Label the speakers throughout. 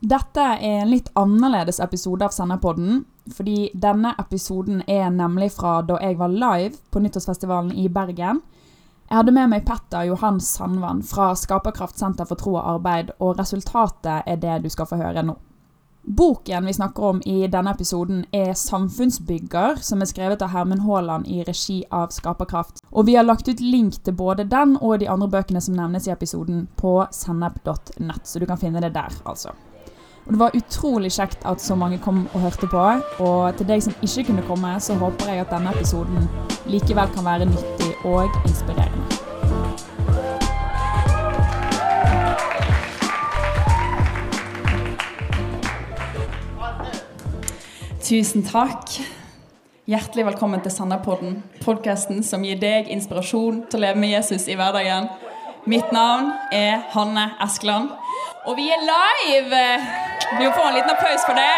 Speaker 1: Dette er en litt annerledes episode av Senderpodden, fordi denne episoden er nemlig fra da jeg var live på Nyttårsfestivalen i Bergen. Jeg hadde med meg Petter Johan Sandvann fra Skaperkraft senter for tro og arbeid, og resultatet er det du skal få høre nå. Boken vi snakker om i denne episoden er 'Samfunnsbygger', som er skrevet av Hermen Haaland i regi av Skaperkraft. Og vi har lagt ut link til både den og de andre bøkene som nevnes i episoden på sennep.nett, så du kan finne det der, altså. Og Det var utrolig kjekt at så mange kom og hørte på. Og til deg som ikke kunne komme, så håper jeg at denne episoden likevel kan være nyttig og inspirerende. Tusen takk. Hjertelig velkommen til Sanderpodden, podkasten som gir deg inspirasjon til å leve med Jesus i hverdagen. Mitt navn er Hanne Eskeland, og vi er live! Vi må få en liten applaus for det.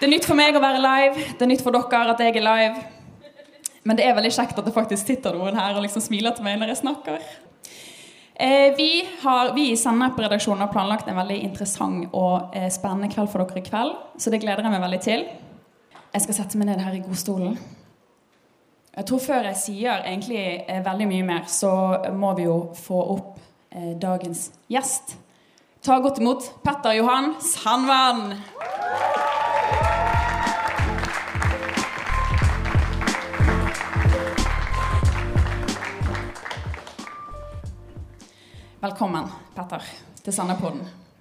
Speaker 1: Det er nytt for meg å være live, det er nytt for dere at jeg er live. Men det er veldig kjekt at det faktisk sitter noen her og liksom smiler til meg når jeg snakker. Eh, vi, har, vi i Sennep-redaksjonen har planlagt en veldig interessant og eh, spennende kveld for dere i kveld. Så det gleder jeg meg veldig til. Jeg skal sette meg ned her i godstolen. Jeg tror Før jeg sier egentlig eh, veldig mye mer, så må vi jo få opp dagens gjest. Ta godt imot Petter Johan Sandvann. Velkommen, Petter, til Sandepodden.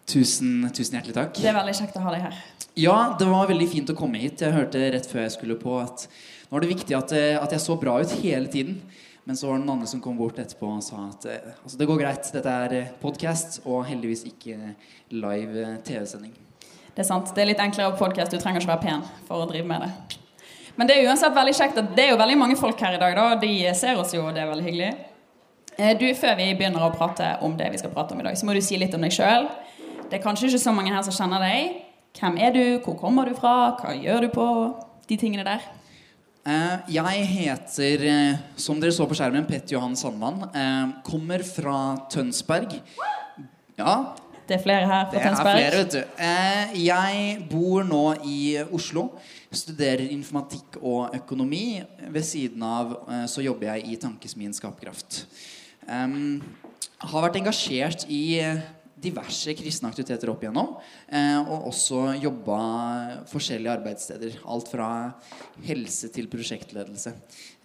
Speaker 2: Tusen, tusen hjertelig takk.
Speaker 1: Det er veldig kjekt å ha deg her.
Speaker 2: Ja, det var veldig fint å komme hit. Jeg hørte rett før jeg skulle på at nå er det viktig at, eh, at jeg så bra ut hele tiden. Men så var det noen andre som kom bort etterpå og sa at eh, altså, det går greit. Dette er podkast og heldigvis ikke live eh, TV-sending.
Speaker 1: Det er sant. Det er litt enklere podkast. Du trenger ikke være pen for å drive med det. Men det er uansett veldig kjekt at det er jo veldig mange folk her i dag. da. De ser oss jo, og det er veldig hyggelig. Du, Før vi begynner å prate om det vi skal prate om i dag, så må du si litt om deg sjøl. Det er kanskje ikke så mange her som kjenner deg. Hvem er du? Hvor kommer du fra? Hva gjør du på? De tingene der.
Speaker 2: Uh, jeg heter, uh, som dere så på skjermen, Petter Johan Sandvann. Uh, kommer fra Tønsberg. Ja.
Speaker 1: Det er flere her fra
Speaker 2: det
Speaker 1: Tønsberg.
Speaker 2: Er flere, vet du. jeg bor nå i Oslo. Studerer informatikk og økonomi. Ved siden av så jobber jeg i Tankesmien Skaperkraft. Um, har vært engasjert i diverse kristne aktiviteter opp igjennom. Eh, og også jobba forskjellige arbeidssteder. Alt fra helse til prosjektledelse.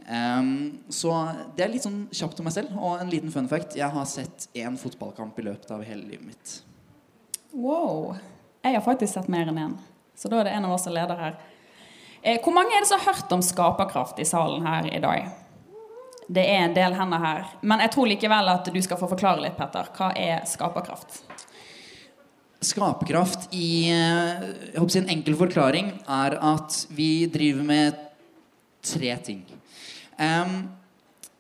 Speaker 2: Så det er litt sånn kjapt om meg selv. Og en liten fun fact. Jeg har sett én fotballkamp i løpet av hele livet mitt.
Speaker 1: Wow. Jeg har faktisk sett mer enn én. Så da er det en av oss som leder her. Eh, hvor mange er det som har hørt om skaperkraft i salen her i dag? Det er en del hender her. Men jeg tror likevel at du skal få forklare litt, Petter. Hva er skaperkraft?
Speaker 2: Skaperkraft i jeg håper En enkel forklaring er at vi driver med tre ting. Um,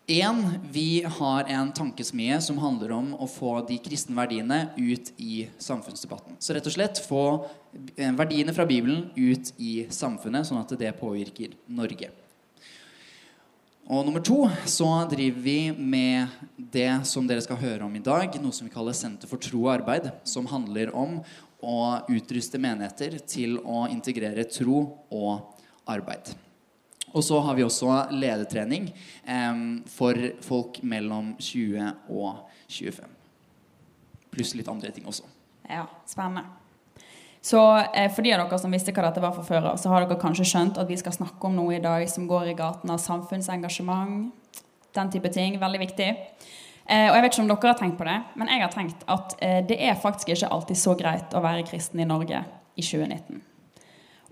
Speaker 2: en, vi har en tankesmie som handler om å få de kristne verdiene ut i samfunnsdebatten. Så rett og slett få verdiene fra Bibelen ut i samfunnet, sånn at det påvirker Norge. Og nummer to så driver vi med det som dere skal høre om i dag, noe som vi kaller Senter for tro og arbeid, som handler om å utruste menigheter til å integrere tro og arbeid. Og så har vi også ledertrening eh, for folk mellom 20 og 25. Pluss litt andre ting også.
Speaker 1: Ja, spennende. Så eh, for de av dere som visste hva dette var fra før så har dere kanskje skjønt at vi skal snakke om noe i dag som går i gaten av samfunnsengasjement. Den type ting. Veldig viktig. Eh, og jeg vet ikke om dere har tenkt på det, men jeg har tenkt at eh, det er faktisk ikke alltid så greit å være kristen i Norge i 2019.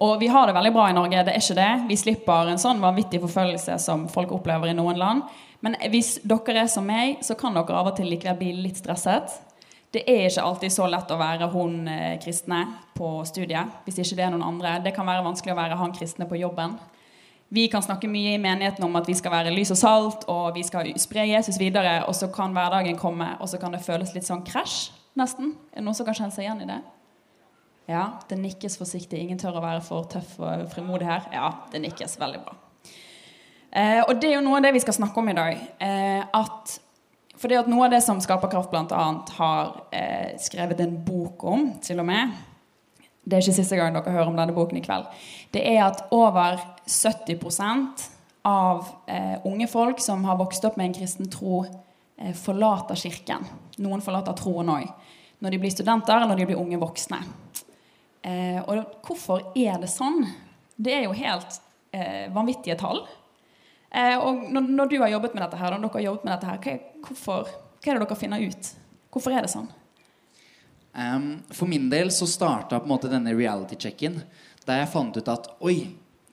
Speaker 1: Og vi har det veldig bra i Norge, det er ikke det. Vi slipper en sånn vanvittig forfølgelse som folk opplever i noen land. Men hvis dere er som meg, så kan dere av og til likevel bli litt stresset det er ikke alltid så lett å være hun eh, kristne på studiet. hvis ikke Det er noen andre. Det kan være vanskelig å være han kristne på jobben. Vi kan snakke mye i menigheten om at vi skal være lys og salt, og vi skal spre Jesus videre, og så kan hverdagen komme, og så kan det føles litt sånn krasj, nesten. Er det noen som kan kjenne seg igjen i det? Ja, det nikkes forsiktig. Ingen tør å være for tøff og frimodig her. Ja, det nikkes veldig bra. Eh, og det er jo noe av det vi skal snakke om i dag. Eh, at fordi at Noe av det som Skaperkraft bl.a. har eh, skrevet en bok om, til og med Det er ikke siste gang dere hører om denne boken i kveld. Det er at over 70 av eh, unge folk som har vokst opp med en kristen tro, eh, forlater kirken. Noen forlater troen òg. Når de blir studenter, eller når de blir unge voksne. Eh, og hvorfor er det sånn? Det er jo helt eh, vanvittige tall. Eh, og når, når, du har jobbet med dette her, når dere har jobbet med dette her, hva, hvorfor, hva er det dere finner ut? Hvorfor er det sånn?
Speaker 2: Um, for min del så starta på en måte denne reality-checken der jeg fant ut at oi,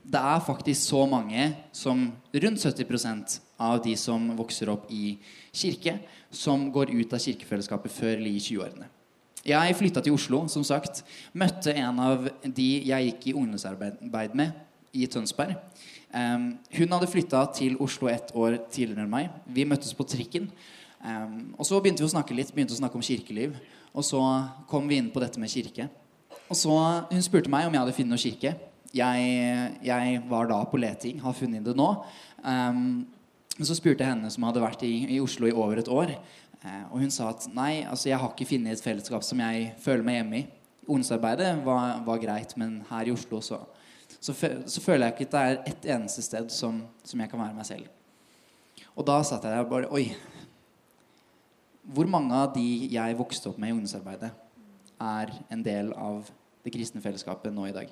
Speaker 2: det er faktisk så mange som rundt 70% av de som vokser opp i kirke, som går ut av kirkefellesskapet før eller i 20-årene. Jeg flytta til Oslo, som sagt. Møtte en av de jeg gikk i ungdomsarbeid med i Tønsberg. Um, hun hadde flytta til Oslo ett år tidligere enn meg. Vi møttes på trikken. Um, og så begynte vi å snakke litt, begynte å snakke om kirkeliv. Og så kom vi inn på dette med kirke. Og så Hun spurte meg om jeg hadde funnet noe kirke. Jeg, jeg, var da på leting, har funnet det nå. Um, så spurte jeg henne, som hadde vært i, i Oslo i over et år, uh, og hun sa at nei, altså jeg har ikke funnet et fellesskap som jeg føler meg hjemme i. Ungdomsarbeidet var, var greit, men her i Oslo så så, så, føler jeg ikke at det er ett eneste sted som, som, jeg kan være meg selv. Og da satt jeg der og bare Oi. Hvor mange av de jeg vokste opp med i ungdomsarbeidet, er en del av det kristne fellesskapet nå i dag?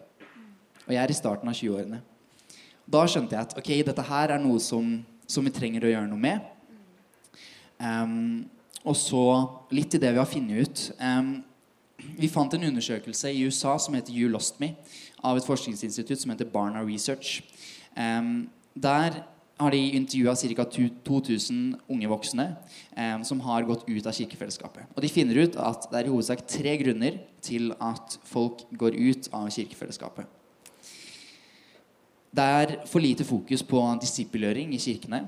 Speaker 2: Og jeg er i starten av 20-årene. Da skjønte jeg at ok, dette her er noe som, som vi trenger å gjøre noe med. Um, og så litt i det vi har funnet ut. Um, vi fant en undersøkelse i USA som heter You Lost Me av et forskningsinstitutt som heter Barna Research. Der har de intervjua ca. 2000 unge voksne um, som har gått ut av kirkefellesskapet. Og De finner ut at det er i hovedsak tre grunner til at folk går ut av kirkefellesskapet. Det er for lite fokus på disippelgjøring i kirkene.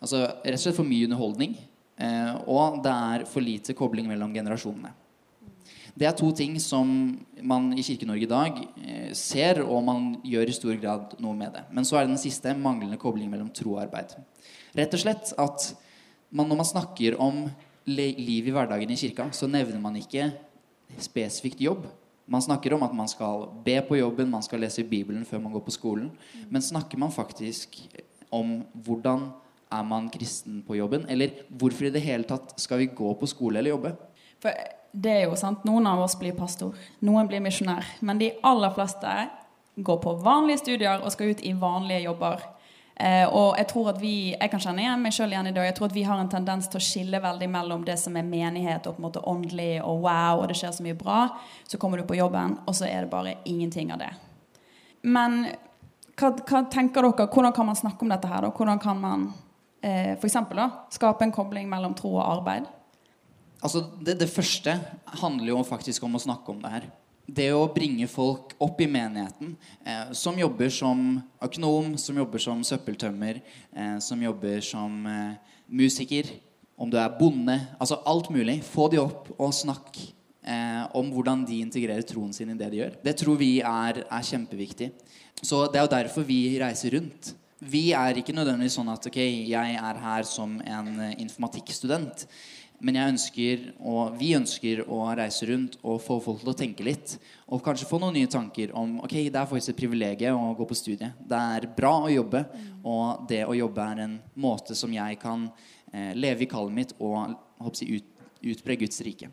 Speaker 2: Altså Rett og slett for mye underholdning. Uh, og det er for lite kobling mellom generasjonene. Det er to ting som man i Kirke-Norge i dag eh, ser, og man gjør i stor grad noe med det. Men så er det den siste manglende kobling mellom tro og arbeid. Rett og slett at man, når man snakker om liv i hverdagen i kirka, så nevner man ikke spesifikt jobb. Man snakker om at man skal be på jobben, man skal lese Bibelen før man går på skolen. Men snakker man faktisk om hvordan er man kristen på jobben? Eller hvorfor i det hele tatt skal vi gå på skole eller jobbe?
Speaker 1: For det er jo sant, Noen av oss blir pastor, noen blir misjonær. Men de aller fleste går på vanlige studier og skal ut i vanlige jobber. Eh, og jeg tror at vi, jeg kan kjenne igjen meg selv igjen i dag, jeg tror at vi har en tendens til å skille veldig mellom det som er menighet og på en måte åndelig og wow, og det skjer så mye bra. Så kommer du på jobben, og så er det bare ingenting av det. Men hva, hva tenker dere? Hvordan kan man snakke om dette her? Da? Hvordan kan man eh, eksempel, skape en kobling mellom tro og arbeid?
Speaker 2: Altså, det, det, første handler jo faktisk om å snakke om det her. Det å bringe folk opp i menigheten eh, som jobber som økonom, som jobber som søppeltømmer, eh, som jobber som eh, musiker, om du er bonde Altså alt mulig. Få de opp og snakk eh, om hvordan de integrerer troen sin i det de gjør. Det tror vi er, er kjempeviktig. Så det er jo derfor vi reiser rundt. Vi er ikke nødvendigvis sånn at ok, jeg er her som en eh, informatikkstudent. Men jeg ønsker, og vi ønsker å reise rundt og få folk til å tenke litt. Og kanskje få noen nye tanker om ok, det er faktisk et privilegium å gå på studie. Det er bra å jobbe, og det å jobbe er en måte som jeg kan eh, leve i kallet mitt og jeg, ut, utbre Guds rike.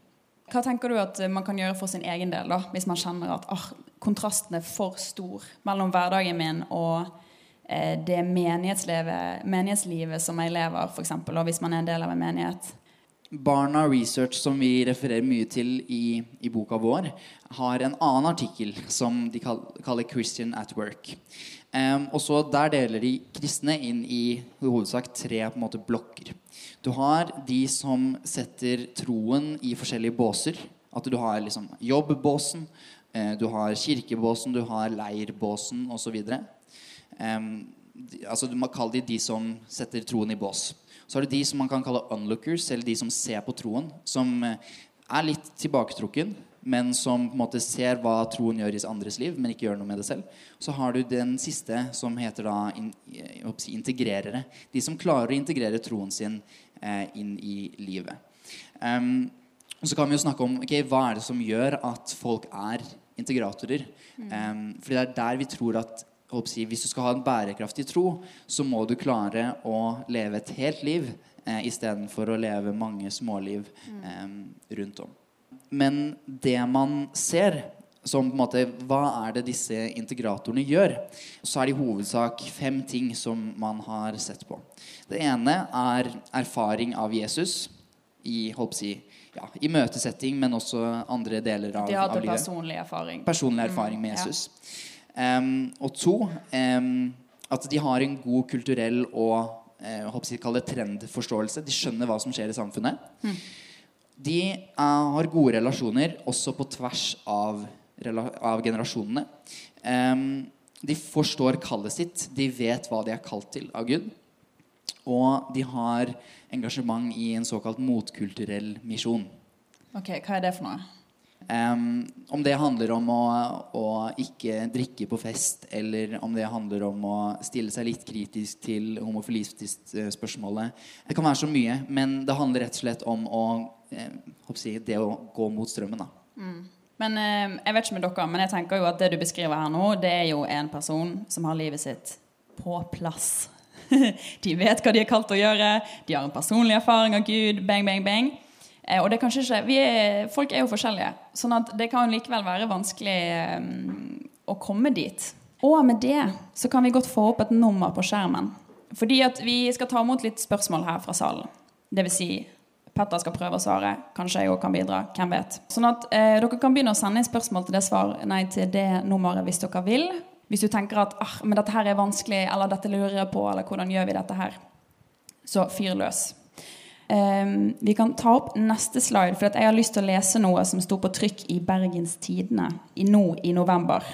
Speaker 1: Hva tenker du at man kan gjøre for sin egen del, da, hvis man kjenner at ah, kontrasten er for stor mellom hverdagen min og eh, det menighetslivet, menighetslivet som jeg lever, f.eks., hvis man er en del av en menighet?
Speaker 2: Barna Research, som vi refererer mye til i, i boka vår, har en annen artikkel som de kaller 'Christian at Work'. Um, og så Der deler de kristne inn i, i hovedsak tre på en måte, blokker. Du har de som setter troen i forskjellige båser. At du har liksom jobbbåsen, uh, du har kirkebåsen, du har leirbåsen osv. Um, altså, du må kalle de de som setter troen i bås. Så har du de som man kan kalle unlookers, eller de som ser på troen. Som eh, er litt tilbaketrukken, men som på en måte ser hva troen gjør i andres liv, men ikke gjør noe med det selv. Så har du den siste, som heter da in, integrerere. De som klarer å integrere troen sin eh, inn i livet. Um, så kan vi jo snakke om okay, hva er det som gjør at folk er integratorer. Um, fordi det er der vi tror at si, hvis du skal ha en bærekraftig tro, så må du klare å leve et helt liv eh, istedenfor å leve mange småliv eh, rundt om. Men det man ser som på en måte, Hva er det disse integratorene gjør? Så er det i hovedsak fem ting som man har sett på. Det ene er erfaring av Jesus i, si, ja, i møtesetting, men også andre deler av,
Speaker 1: De
Speaker 2: av
Speaker 1: hadde
Speaker 2: livet.
Speaker 1: personlig erfaring.
Speaker 2: Personlig erfaring med
Speaker 1: ja.
Speaker 2: Em, og to um, at de har en god kulturell og uh, trendforståelse. De skjønner hva som skjer i samfunnet. De uh, har gode relasjoner også på tvers av, av generasjonene. Um, de forstår kallet sitt. De vet hva de er kalt til av Gud. Og de har engasjement i en såkalt motkulturell misjon.
Speaker 1: Ok, Hva er det for noe?
Speaker 2: Em, om det handler om å, å ikke drikke på fest, eller om det handler om å stille seg litt kritisk til homofilistiske-spørsmålet. Det kan være så mye, men det handler rett og slett om å, eh, det å gå mot strømmen. da.
Speaker 1: Men eh, Jeg vet ikke med dere, men jeg tenker jo at det du beskriver her nå, det er jo en person som har livet sitt på plass. de vet hva de er kalt å gjøre, de har en personlig erfaring av Gud. Bang, bang, bang. Eh, og det er kanskje ikke, er, Folk er jo forskjellige, sånn at det kan likevel være vanskelig eh, å komme dit. Og med det så kan vi godt få opp et nummer på skjermen. Fordi at vi skal ta imot litt spørsmål her fra salen. Det vil si, Petter skal prøve å svare. Kanskje jeg òg kan bidra. Hvem vet. Sånn at eh, dere kan begynne å sende inn spørsmål til det, svar, nei, til det nummeret hvis dere vil. Hvis du tenker at ah, men dette her er vanskelig, eller dette lurer jeg på, eller hvordan gjør vi dette her? Så fyr løs. Ehm, vi kan ta opp neste slide, for jeg har lyst til å lese noe som sto på trykk i Bergens Tidende nå i november.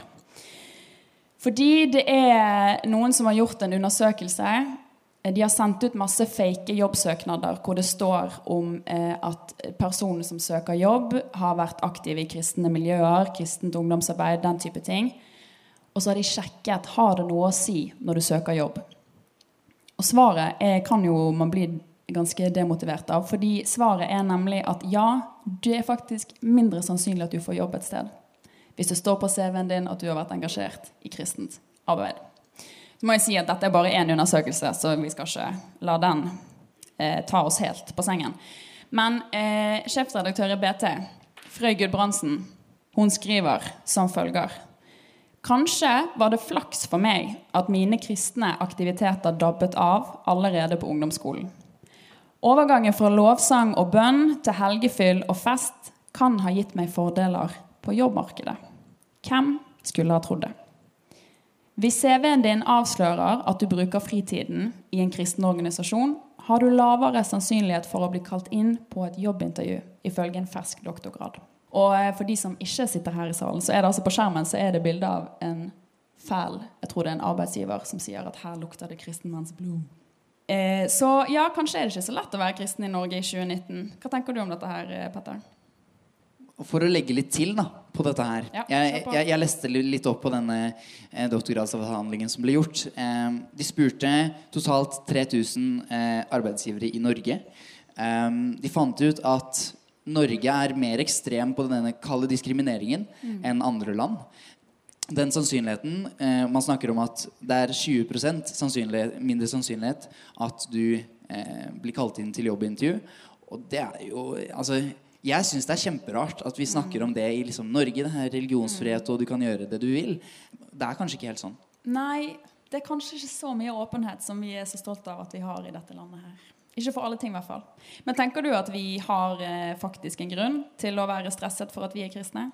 Speaker 1: Fordi det er noen som har gjort en undersøkelse. De har sendt ut masse fake jobbsøknader hvor det står om eh, at personen som søker jobb, har vært aktiv i kristne miljøer, kristent ungdomsarbeid, den type ting. Og så har de sjekket har det noe å si når du søker jobb. Og svaret er, kan jo man bli ganske demotivert av. Fordi svaret er nemlig at ja, det er faktisk mindre sannsynlig at du får jobb et sted. Hvis det står på CV-en din at du har vært engasjert i kristent arbeid. Så må jeg si at dette er bare én undersøkelse, så vi skal ikke la den eh, ta oss helt på sengen. Men eh, sjefsredaktør i BT, Frøy Gudbrandsen, hun skriver som følger Kanskje var det flaks for meg at mine kristne aktiviteter dabbet av allerede på ungdomsskolen. Overgangen fra lovsang og bønn til helgefyll og fest kan ha gitt meg fordeler på jobbmarkedet. Hvem skulle ha trodd det? Hvis CV-en din avslører at du bruker fritiden i en kristen organisasjon, har du lavere sannsynlighet for å bli kalt inn på et jobbintervju, ifølge en fersk doktorgrad. Og eh, for de som ikke sitter her i salen, så er det altså på skjermen så er det bilde av en fæl Jeg tror det er en arbeidsgiver som sier at her lukter det kristenmanns blod. Eh, så ja, kanskje er det ikke så lett å være kristen i Norge i 2019. Hva tenker du om dette her, eh, Petter?
Speaker 2: For å legge litt til da, på dette her
Speaker 1: Ja,
Speaker 2: jeg, jeg, jeg leste litt opp på denne eh, doktorgradsavhandlingen som ble gjort. Eh, de spurte totalt 3000 eh, arbeidsgivere i Norge. Eh, de fant ut at Norge er mer ekstrem på denne kalde diskrimineringen
Speaker 1: Mm.
Speaker 2: enn andre land. Den sannsynligheten eh, Man snakker om at det er 20% sannsynlighet, mindre sannsynlighet at du eh, blir kalt inn til jobbintervju. Og det er jo Altså, jeg syns det er kjemperart at vi snakker om det i liksom, Norge. Det er religionsfrihet, og du kan gjøre det du vil. Det er kanskje ikke helt sånn.
Speaker 1: Nei, det er kanskje ikke så mye åpenhet som vi er så stolte av at vi har i dette landet her. Ikke for alle ting, i hvert fall. Men tenker du at vi har eh, faktisk en grunn til å være stresset for at vi er kristne?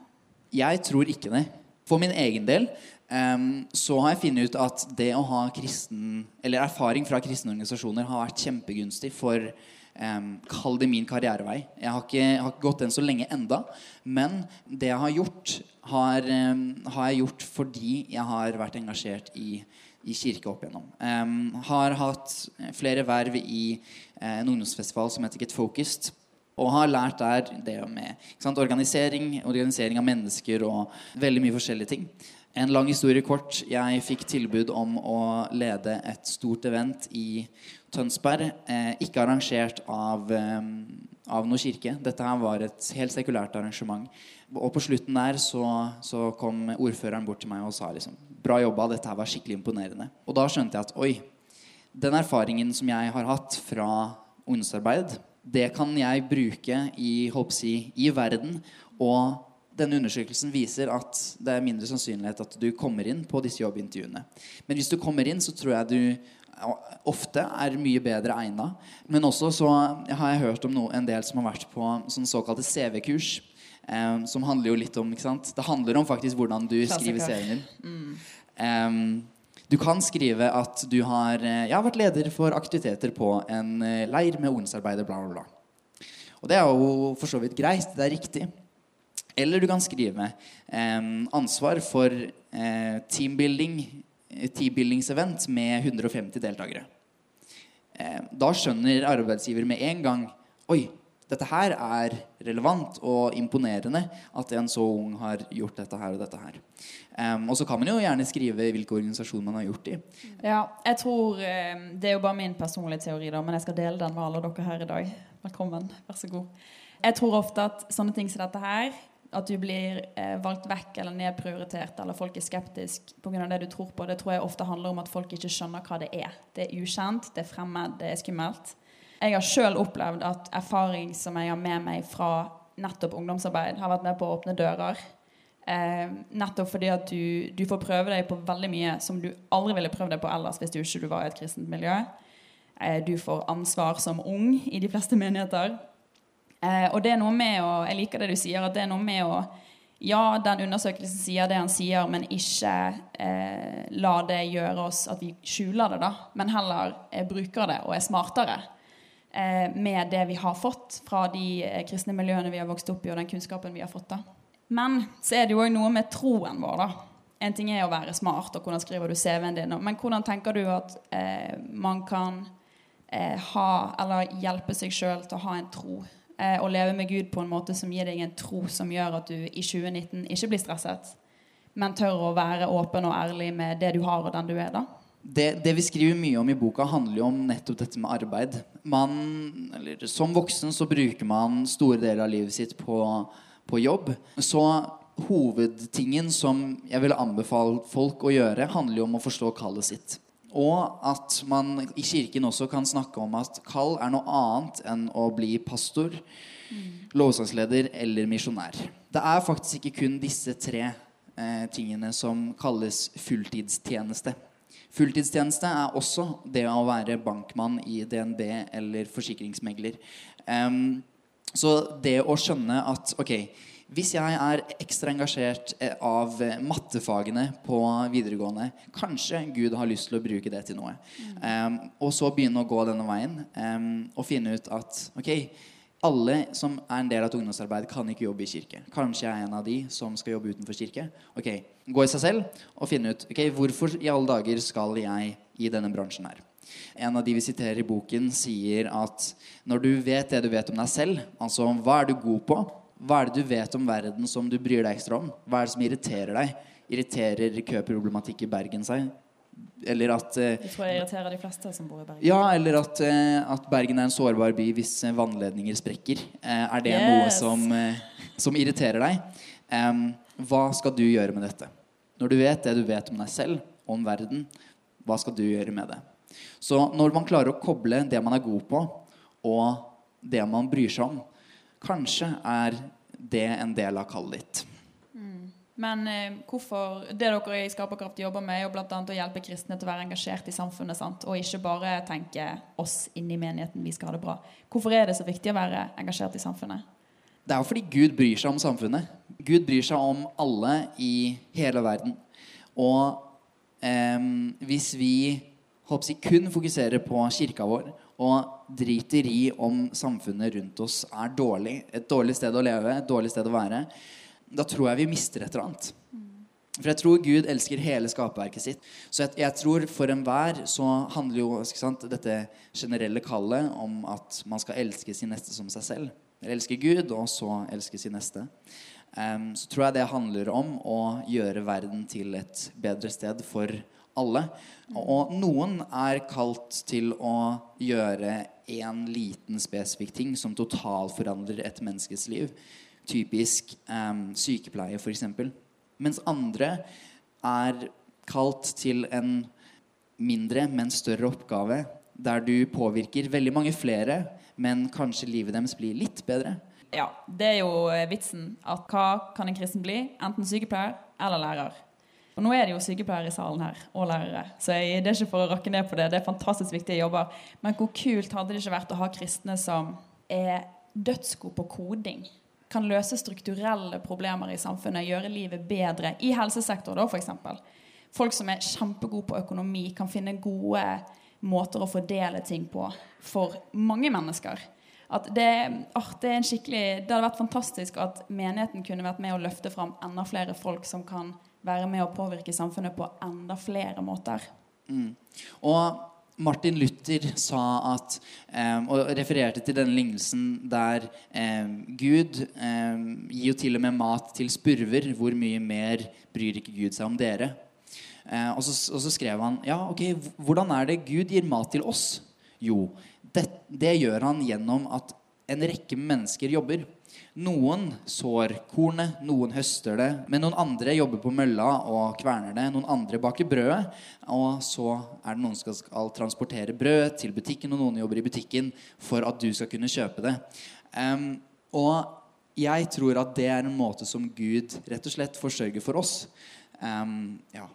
Speaker 2: Jeg tror ikke det. For min egen del um, så har jeg funnet ut at det å ha kristen, eller erfaring fra kristne organisasjoner har vært kjempegunstig for Um, Kall det min karrierevei. Jeg har, ikke, har ikke gått den så lenge enda, men det jeg har gjort, har, um, har jeg gjort fordi jeg har vært engasjert i, i kirke opp igjennom. Um, har hatt flere verv i uh, en ungdomsfestival som heter Get Focused. Og har lært der det med sant, organisering, organisering av mennesker og veldig mye forskjellige ting. En lang historie kort. Jeg fikk tilbud om å lede et stort event i Tønsberg. Eh, ikke arrangert av, eh, av noen kirke. Dette her var et helt sekulært arrangement. Og på slutten der så, så kom ordføreren bort til meg og sa liksom Bra jobba, dette her var skikkelig imponerende. Og da skjønte jeg at oi, den erfaringen som jeg har hatt fra ungdomsarbeid, det kan jeg bruke i, si, i verden. Og denne undersøkelsen viser at det er mindre sannsynlighet at du kommer inn på disse jobbintervjuene. Men hvis du kommer inn, så tror jeg du ofte er mye bedre egna. Men også så har jeg hørt om noe, en del som har vært på sånn såkalte CV-kurs. Eh, som handler jo litt om ikke sant? Det handler om faktisk hvordan du Klassiker. skriver CV-en din. Mm. Eh, du kan skrive at du har eh, Jeg har vært leder for aktiviteter på en eh, leir med ungdomsarbeider, bla, bla, bla. Og det er jo for så vidt greit. Det er riktig. Eller du kan skrive eh, ansvar for eh, teambuilding, teambuildingsevent med 150 deltakere. Eh, da skjønner arbeidsgiver med en gang Oi, dette her er relevant og imponerende at en så ung har gjort dette her og dette her. Um, og så kan man jo gjerne skrive hvilken organisasjon man har gjort det i.
Speaker 1: Ja, jeg tror Det er jo bare min personlige teori, da, men jeg skal dele den med alle dere her i dag. Velkommen. Vær så god. Jeg tror ofte at sånne ting som dette her at du blir eh, valgt vekk eller nedprioritert, eller folk er skeptisk pga. det du tror på, det tror jeg ofte handler om at folk ikke skjønner hva det er. Det er ukjent, det er fremmed, det er skummelt. Jeg har sjøl opplevd at erfaring som jeg har med meg fra nettopp ungdomsarbeid, har vært med på å åpne dører. Eh, nettopp fordi at du, du, får prøve deg på veldig mye som du aldri ville prøvd deg på ellers hvis du ikke var i et kristent miljø. Eh, du får ansvar som ung i de fleste menigheter. Eh, og det er noe med å Jeg liker det du sier, at det er noe med å Ja, den undersøkelsen sier det han sier, men ikke eh, la det gjøre oss at vi skjuler det, da. Men heller eh, bruker det og er smartere med det vi har fått fra de eh, kristne miljøene vi har vokst opp i, og den kunnskapen vi har fått. da. Men så er det jo òg noe med troen vår, da. En ting er å være smart, og hvordan skriver du CV-en din, men hvordan tenker du at eh, man kan ha, eller hjelpe seg sjøl til å ha en tro? eh, og leve med Gud på en måte som gir deg en tro som gjør at du i 2019 ikke blir stresset, men tør å være åpen og ærlig med det du har, og den du er. da.
Speaker 2: Det, det, vi skriver mye om i boka, handler jo om nettopp dette med arbeid. Man, eller, som voksen så bruker man store deler av livet sitt på, på jobb. Så hovedtingen som jeg ville anbefale folk å gjøre, handler jo om å forstå kallet sitt. Og at man i kirken også kan snakke om at kall er noe annet enn å bli pastor, mm. lovsangsleder eller misjonær. Det er faktisk ikke kun disse tre eh, tingene som kalles fulltidstjeneste. Fulltidstjeneste er også det å være bankmann i DNB eller forsikringsmegler. Um, så det å skjønne at ok, hvis jeg er ekstra engasjert eh, av eh, mattefagene på videregående, kanskje Gud har lyst til å bruke det til noe. Um, og så begynne å gå denne veien um, og finne ut at ok, alle som er en del av et ungdomsarbeid, kan ikke jobbe i kirke. Kanskje jeg er en av de som skal jobbe utenfor kirke. Ok, Gå i seg selv og finne ut ok, hvorfor i alle dager skal jeg i denne bransjen her. En av de vi siterer i boken, sier at når du vet det du vet om deg selv, altså hva er du god på, hva er det du vet om verden som du bryr deg ekstra om? Hva er det som irriterer deg? Irriterer køproblematikk i Bergen seg? Eller at uh,
Speaker 1: tror jeg irriterer de fleste som bor i Bergen.
Speaker 2: Ja, eller at, uh, at Bergen er en sårbar by hvis uh, vannledninger sprekker. er det yes. noe som, som, irriterer deg? Um, hva skal du gjøre med dette? Når du vet det du vet om deg selv, om verden, hva skal du gjøre med det? Så når man klarer å koble det man er god på, og det man bryr seg om, Kanskje er det en del av kallet ditt.
Speaker 1: Men eh, hvorfor Det dere i Skaperkraft jobber med, er bl.a. å hjelpe kristne til å være engasjert i samfunnet. Sant? Og ikke bare tenke oss inni menigheten, vi skal ha det bra. Hvorfor er det så viktig å være engasjert i samfunnet?
Speaker 2: Det er jo fordi Gud bryr seg om samfunnet. Gud bryr seg om alle i hele verden. Og eh, hvis vi håper jeg, kun fokuserer på kirka vår og driter i om samfunnet rundt oss er dårlig, et dårlig sted å leve, et dårlig sted å være, da tror jeg vi mister et eller annet. For jeg tror Gud elsker hele skapverket sitt. Så jeg, jeg tror for enhver så handler jo sant, dette generelle kallet om at man skal elske sin neste som seg selv. eller elske Gud, og så elske sin neste, Um, så tror jeg det handler om å gjøre verden til et bedre sted for alle. Og noen er kalt til å gjøre én liten spesifikk ting som totalforandrer et menneskes liv. Typisk um, sykepleie, f.eks. Mens andre er kalt til en mindre, men større oppgave, der du påvirker veldig mange flere, men kanskje livet deres blir litt bedre.
Speaker 1: Ja, det er jo eh, vitsen. At hva kan en kristen bli? Enten sykepleier eller lærer. Og nå er det jo sykepleiere i salen her, og lærere. Så jeg, det er ikke for å rakke ned på det. Det er fantastisk viktige jobber. Men hvor kult hadde det ikke vært å ha kristne som er dødsgode på koding? Kan løse strukturelle problemer i samfunnet, gjøre livet bedre. I helsesektoren, da, f.eks. Folk som er kjempegode på økonomi, kan finne gode måter å fordele ting på for mange mennesker. Det, oh, det, det hadde vært fantastisk at menigheten kunne vært med å løfte fram enda flere folk som kan være med å påvirke samfunnet på enda flere måter.
Speaker 2: Og Martin Luther sa at eh, Og refererte til denne lignelsen der eh, Gud eh, gir jo til og med mat til spurver. Hvor mye mer bryr ikke Gud seg om dere? Og, så, og så skrev han ja, ok, hvordan er det Gud gir mat til oss? Jo, det, det gjør han gjennom at en rekke mennesker jobber. Noen sår kornet, noen høster det, men noen andre jobber på mølla og kverner det. Noen andre baker brødet, og så er det noen som skal transportere brød til butikken, og noen jobber i butikken for at du skal kunne kjøpe det. Um, og jeg tror at det er en måte som Gud rett og slett forsørger for oss. Um, ja.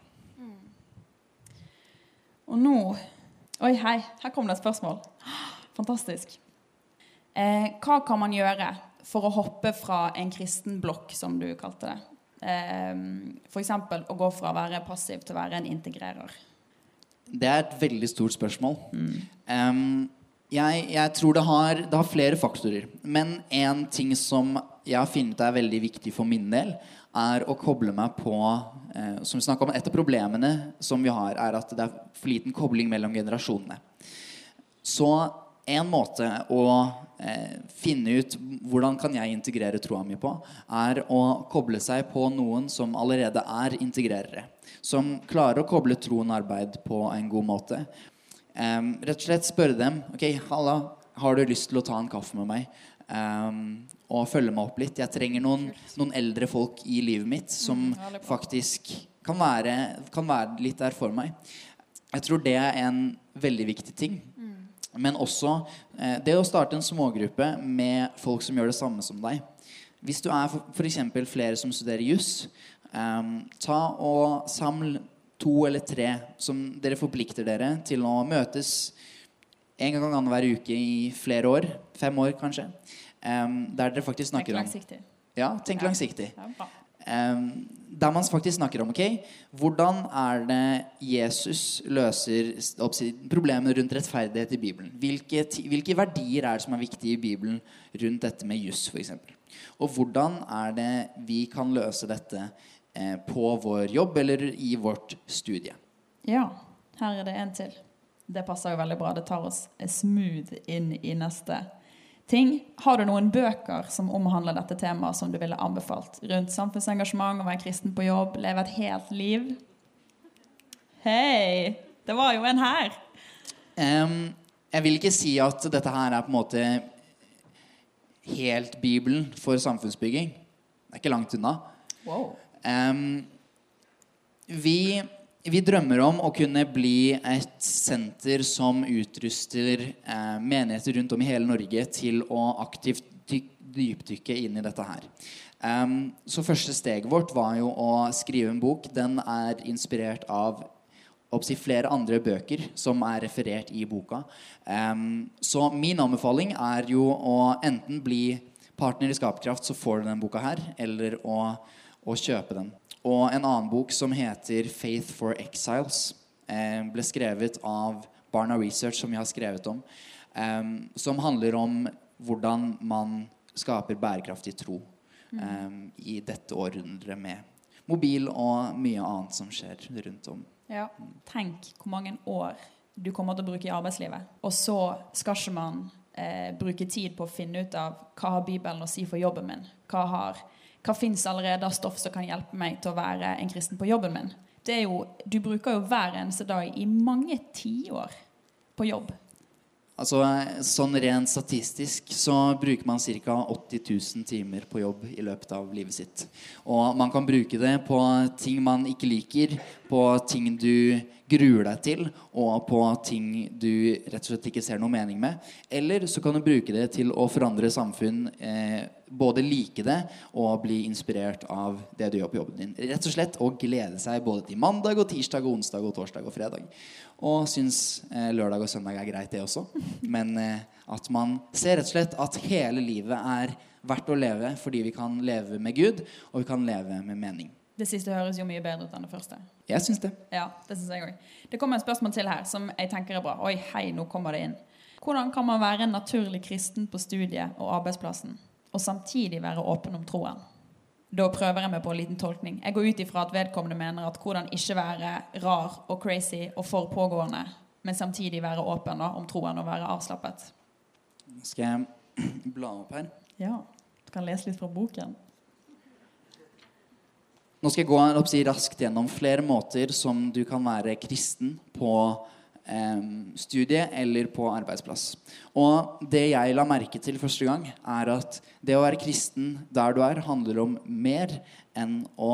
Speaker 1: Og nå Oi, hei, her kom det et spørsmål. Fantastisk. Eh, hva kan man gjøre for å hoppe fra en kristen blokk, som du kalte det? Eh, F.eks. å gå fra å være passiv til å være en integrerer.
Speaker 2: Det er et veldig stort spørsmål. Em, jeg, jeg tror det har, det har flere faktorer. Men en ting som jeg har funnet er veldig viktig for min del, er å koble meg på eh, Som vi om, Et av problemene som vi har, er at det er for liten kobling mellom generasjonene. Så en måte å eh, finne ut hvordan kan jeg integrere troa mi på, er å koble seg på noen som allerede er integrerere. Som klarer å koble troen og arbeid på en god måte. Em, rett og slett spørre dem ok, halla, har du lyst til å ta en kaffe med meg Um, og følge meg opp litt. Jeg trenger noen, noen eldre folk i livet mitt som
Speaker 1: mm,
Speaker 2: faktisk kan være, kan være litt der for meg. Jeg tror det er en veldig viktig ting. Men også eh, det å starte en smågruppe med folk som gjør det samme som deg. Hvis du er f.eks. flere som studerer juss, ta og saml to eller tre som dere forplikter dere til å møtes en gang annenhver uke i flere år. Fem år, kanskje. der dere faktisk snakker om Tenk
Speaker 1: langsiktig.
Speaker 2: Ja, tenk
Speaker 1: Ja.
Speaker 2: langsiktig.
Speaker 1: Ja,
Speaker 2: der man faktisk snakker om ok, hvordan er det Jesus løser problemene rundt rettferdighet i Bibelen. Hvilke, hvilke verdier er det som er viktige i Bibelen rundt dette med juss f.eks. Og hvordan er det vi kan løse dette eh, på vår jobb eller i vårt studie.
Speaker 1: Ja, her er det en til. Det passer jo veldig bra. Det tar oss smooth inn i neste ting. Har du noen bøker som omhandler dette temaet som du ville anbefalt? Rundt samfunnsengasjement, å være kristen på jobb, leve et helt liv? Hei! Det var jo en her!
Speaker 2: Um, jeg vil ikke si at dette her er på en måte helt Bibelen for samfunnsbygging. Det er ikke langt unna.
Speaker 1: Wow.
Speaker 2: Um, vi, vi drømmer om å kunne bli et senter som utruster eh, menigheter rundt om i hele Norge til å aktivt dypdykke inn i dette her. Så første steget vårt var jo å skrive en bok. Den er inspirert av flere andre bøker som er referert i boka. Så min anbefaling er jo å enten bli partner i Skaperkraft, så får du denne boka her, eller å, å kjøpe den. Og en annen bok som heter Faith for Exiles, eh, ble skrevet av Barna Research, som vi har skrevet om, em, som handler om hvordan man skaper bærekraftig tro em, i dette århundret med mobil og mye annet som skjer rundt om.
Speaker 1: Ja. Tenk hvor mange år du kommer til å bruke i arbeidslivet. Og så skal ikke man eh, bruke tid på å finne ut av hva har Bibelen å si for jobben min. Hva, har, hva fins allerede av stoff som kan hjelpe meg til å være en kristen på jobben min. Jo, du bruker jo hver eneste dag i mange tiår på jobb.
Speaker 2: Altså, sånn Rent statistisk så bruker man ca. 80 000 timer på jobb i løpet av livet sitt. Og man kan bruke det på ting man ikke liker, på ting du gruer deg til, og på ting du rett og slett ikke ser noe mening med. Eller så kan du bruke det til å forandre samfunn, eh, både like det og bli inspirert av det du gjør på jobben din. Rett og slett å glede seg både til mandag og tirsdag og onsdag og torsdag og fredag. Og syns eh, lørdag og søndag er greit, det også. Men eh, at man ser rett og slett at hele livet er verdt å leve fordi vi kan leve med Gud, og vi kan leve med mening.
Speaker 1: Det siste høres jo mye bedre ut enn det første.
Speaker 2: Jeg syns det.
Speaker 1: Ja, Det synes jeg også. Det kommer et spørsmål til her som jeg tenker er bra. Oi, hei, nå kommer det inn. Hvordan kan man være en naturlig kristen på studiet og arbeidsplassen, og samtidig være åpen om troen? Da prøver jeg meg på en liten tolkning. Jeg går ut ifra at vedkommende mener at hvordan ikke være rar og crazy og for pågående, men samtidig være åpen da, om troen og være avslappet.
Speaker 2: Skal jeg bla opp her?
Speaker 1: Ja. Du kan lese litt fra boken.
Speaker 2: Nå skal jeg gå si, raskt gjennom flere måter som du kan være kristen på studie eller på arbeidsplass. Og det jeg la merke til første gang, er at det å være kristen der du er, handler om mer enn å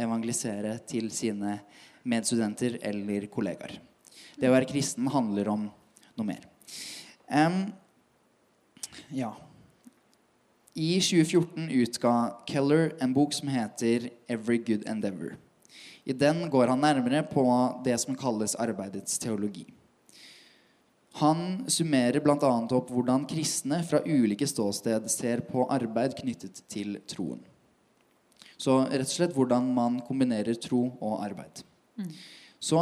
Speaker 2: evangelisere til sine medstudenter eller kollegaer. Det å være kristen handler om noe mer. Um, ja. I 2014 utga Keller en bok som heter 'Every Good Endeavor'. I den går han nærmere på det som kalles arbeidets teologi. Han summerer bl.a. opp hvordan kristne fra ulike ståsted ser på arbeid knyttet til troen. Så rett og slett hvordan man kombinerer tro og arbeid. Mm. Så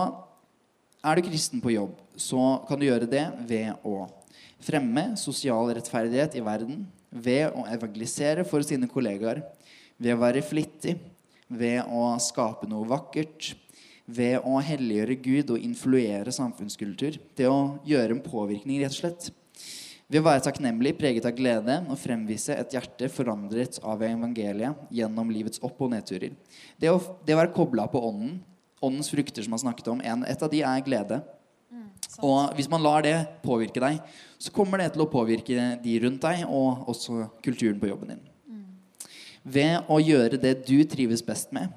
Speaker 2: er du kristen på jobb, så kan du gjøre det ved å fremme sosial rettferdighet i verden, ved å evangelisere for sine kollegaer, ved å være flittig, ved å skape noe vakkert, ved å helliggjøre Gud og influere samfunnskultur. Det å gjøre en påvirkning, rett og slett. Ved å være takknemlig, preget av glede og fremvise et hjerte forandret av evangeliet gjennom livets opp- og nedturer. Det å, det å være kobla på ånden, åndens frukter som han snakket om, en, et av de er glede. Mm, og hvis man lar det påvirke deg, så kommer det til å påvirke de rundt deg, og også kulturen på jobben din. Ved å gjøre det du trives best med,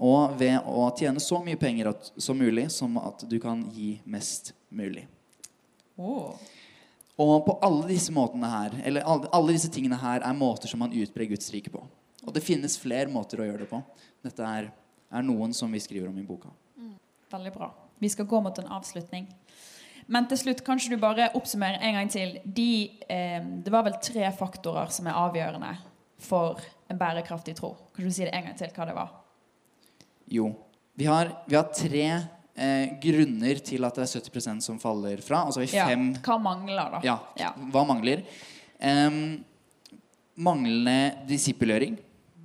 Speaker 2: og ved å tjene så mye penger at, som mulig, som at du kan gi mest mulig. Oh. Og på alle disse måtene her, eller alle, alle, disse tingene her er måter som man utbrer Guds rike på. Og det finnes flere måter å gjøre det på. Dette er, er noen som vi skriver om i boka.
Speaker 1: Mm. Veldig bra. Vi skal gå mot en avslutning. Men til slutt, kanskje du bare oppsummerer en gang til. De, eh, det var vel tre faktorer som er avgjørende for en bærekraftig tro. Kan du si det en gang til hva det var?
Speaker 2: Jo, vi har, vi har tre eh, grunner til at det er 70% som faller fra. Altså
Speaker 1: ja, hva mangler, da?
Speaker 2: Ja, ja. hva mangler? Um, manglende disippelgjøring.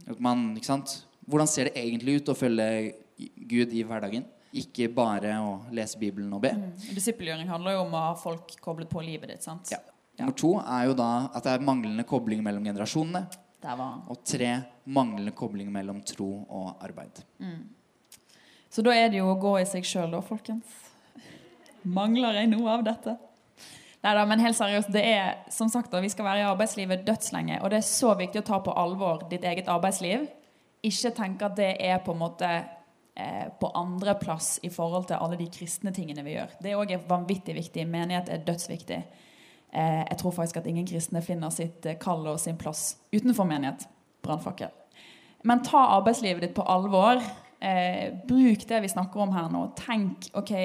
Speaker 2: Hvordan ser det egentlig ut å følge Gud i hverdagen? Ikke bare å lese Bibelen og be. Mm.
Speaker 1: Disippelgjøring handler jo om å ha folk koblet på livet ditt. sant?
Speaker 2: Ja. Nummer to er jo da at det er manglende kobling mellom generasjonene. Og tre manglende kobling mellom tro og arbeid. Mm.
Speaker 1: Så da er det jo å gå i seg sjøl, da, folkens. Mangler jeg noe av dette? Nei da, men helt seriøst, det er som sagt da, vi skal være i arbeidslivet dødslenge. Og det er så viktig å ta på alvor ditt eget arbeidsliv. Ikke tenke at det er på en måte eh, på andreplass i forhold til alle de kristne tingene vi gjør. Det er også vanvittig viktig. Menighet er dødsviktig. Eh, jeg tror faktisk at ingen kristne finner sitt eh, kall og sin plass utenfor menighet. Brannfakkel. Men ta arbeidslivet ditt på alvor. Eh, bruk det vi snakker om her nå. Tenk ok,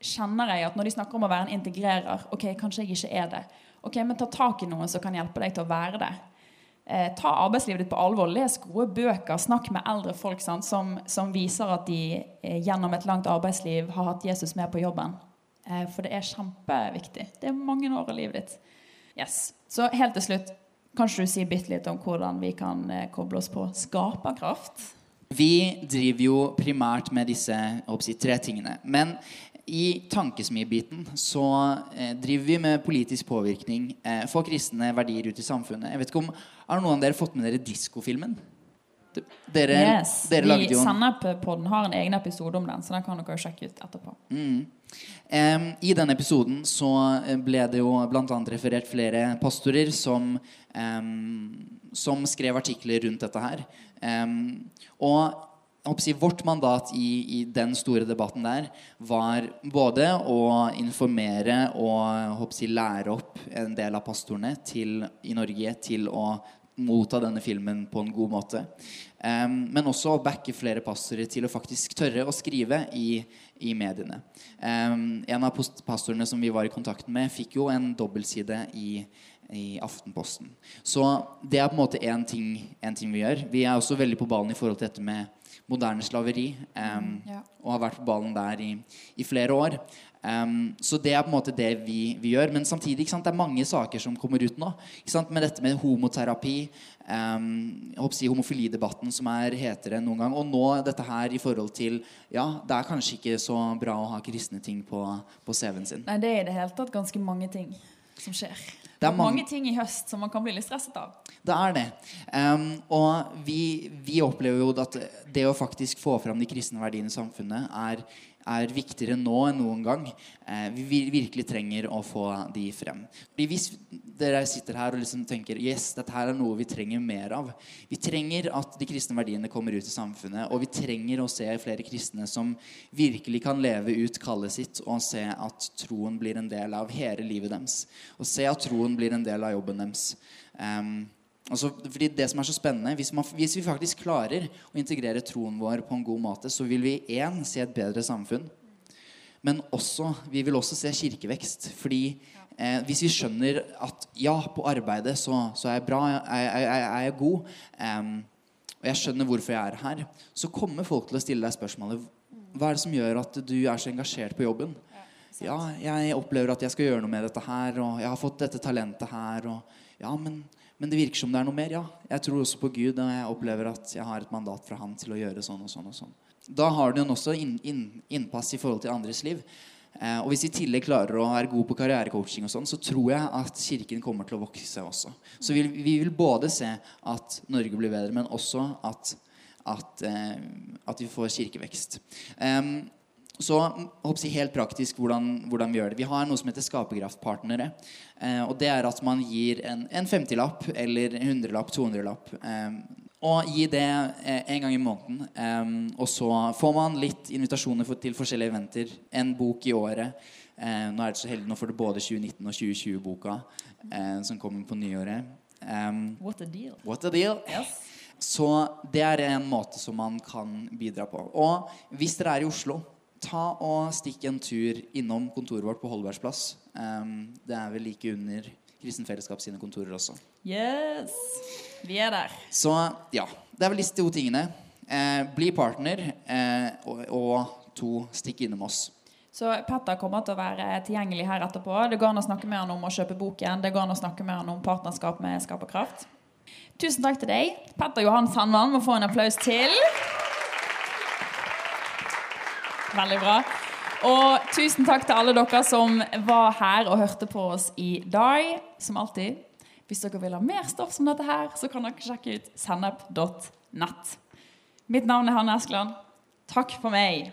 Speaker 1: kjenner jeg at når de snakker om å være en integrerer, ok, kanskje jeg ikke er det. Ok, Men ta tak i noen som kan hjelpe deg til å være det. Ta arbeidslivet ditt på alvor. Les gode bøker. Snakk med eldre folk sant, som, som, viser at de gjennom et langt arbeidsliv har hatt Jesus med på jobben. Eh, for det er kjempeviktig. Det er mange år av livet ditt. Yes. Så helt til slutt, kanskje du sier bitte litt om hvordan vi kan eh, koble oss på skaperkraft?
Speaker 2: Vi driver jo primært med disse si, tre tingene. Men I tankesmiebiten så eh, driver vi med politisk påvirkning. Eh, Få kristne verdier ut i samfunnet. Jeg vet ikke om, Har noen av dere fått med dere diskofilmen? Dere,
Speaker 1: Yes.
Speaker 2: dere lagde jo en
Speaker 1: Sennep-podden har en egen episode om den, så den kan dere sjekke ut etterpå.
Speaker 2: Em, I den episoden så eh, ble det jo bl.a. referert flere pastorer som, um, som skrev artikler rundt dette her. Um, og vårt mandat i, i den store debatten der var både å informere og si, lære opp en del av pastorene til, i Norge til å motta denne filmen på en god måte. Um, men også å backe flere pastorer til å faktisk tørre å skrive i, i mediene. Um, en av pastorene som vi var i kontakt med, fikk jo en dobbeltside i, i Aftenposten. Så det er på en måte én ting, en ting vi gjør. Vi er også veldig på ballen i forhold til dette med moderne slaveri. Um,
Speaker 1: ja.
Speaker 2: Og har vært på ballen der i, i flere år. Em, så det er på en måte det vi, vi gjør. Men samtidig ikke sant, det er mange saker som kommer ut nå. Ikke sant, med dette med homoterapi, um, si homofilidebatten som er hetere enn noen gang. Og nå dette her i forhold til Ja, det er kanskje ikke så bra å ha kristne ting på, på CV-en sin.
Speaker 1: Nei, det er i det hele tatt ganske mange ting som skjer.
Speaker 2: Det er mange-
Speaker 1: mange ting i høst som man kan bli litt stresset av.
Speaker 2: Det er det. Um, og vi, vi opplever jo at det å faktisk få fram de kristne verdiene i samfunnet er, er viktigere nå enn noen gang. Eh, vi virkelig trenger å få de frem. Fordi hvis dere sitter her og liksom tenker yes, dette her er noe vi trenger mer av. Vi trenger at de kristne verdiene kommer ut i samfunnet, og vi trenger å se flere kristne som virkelig kan leve ut kallet sitt og se at troen blir en del av hele livet deres. Og se at troen blir en del av jobben deres. Em, altså, fordi det som er så spennende hvis, man, hvis vi faktisk klarer å integrere troen vår på en god måte, så vil vi én se et bedre samfunn. Men også, vi vil også se kirkevekst. Fordi eh, hvis vi skjønner at ja, på arbeidet så, så er jeg bra, jeg, jeg, jeg, jeg er god, eh, og jeg skjønner hvorfor jeg er her, så kommer folk til å stille deg spørsmålet hva er det som gjør at du er så engasjert på jobben? Ja, jeg opplever at jeg skal gjøre noe med dette her, og jeg har fått dette talentet her. Og, ja, men, men det virker som det er noe mer. Ja, jeg tror også på Gud, og jeg opplever at jeg har et mandat fra Han til å gjøre sånn og sånn og sånn. Da har jo også inn, inn, innpass i forhold til andres liv. Eh, og hvis vi i tillegg klarer å være gode på karrierecoaching, og sånn, så tror jeg at Kirken kommer til å vokse også. Så vi, vi vil både se at Norge blir bedre, men også at, at, eh, at vi får kirkevekst. Em, så jeg håper jeg helt praktisk hvordan, hvordan vi gjør det. Vi har noe som heter skaperkraftpartnere. Eh, og det er at man gir en, en 50-lapp eller en 100-lapp, 200-lapp. Eh, og gi det eh, en gang i måneden. Eh, og så får man litt invitasjoner for, til forskjellige eventer. En bok i året. Eh, nå er det så heldig, nå får du både 2019- og 2020-boka eh, som kommer på nyåret.
Speaker 1: What a deal.
Speaker 2: what a deal!
Speaker 1: Yes.
Speaker 2: Så det er en måte som man kan bidra på. Og hvis dere er i Oslo, ta og stikk en tur innom kontoret vårt på Holbergsplass. Um, det er vel like under Kristen Fellesskap sine kontorer også.
Speaker 1: Yes. Vi er der.
Speaker 2: Så ja, det er vel disse to tingene. Eh, bli partner, eh, og, og to, stikk innom oss.
Speaker 1: Så Petter kommer til å være tilgjengelig her etterpå. Det går an å snakke med han om å kjøpe boken. Det går an å snakke med han om partnerskap med Skaperkraft. Tusen takk til deg. Petter Johan Sandvann må få en applaus til. Veldig bra. Og tusen takk til alle dere som var her og hørte på oss i dag. Som alltid. Hvis dere vil ha mer stoff som dette her, så kan dere sjekke ut sennep.nett. Mitt navn er Hanne Eskeland. Takk for meg.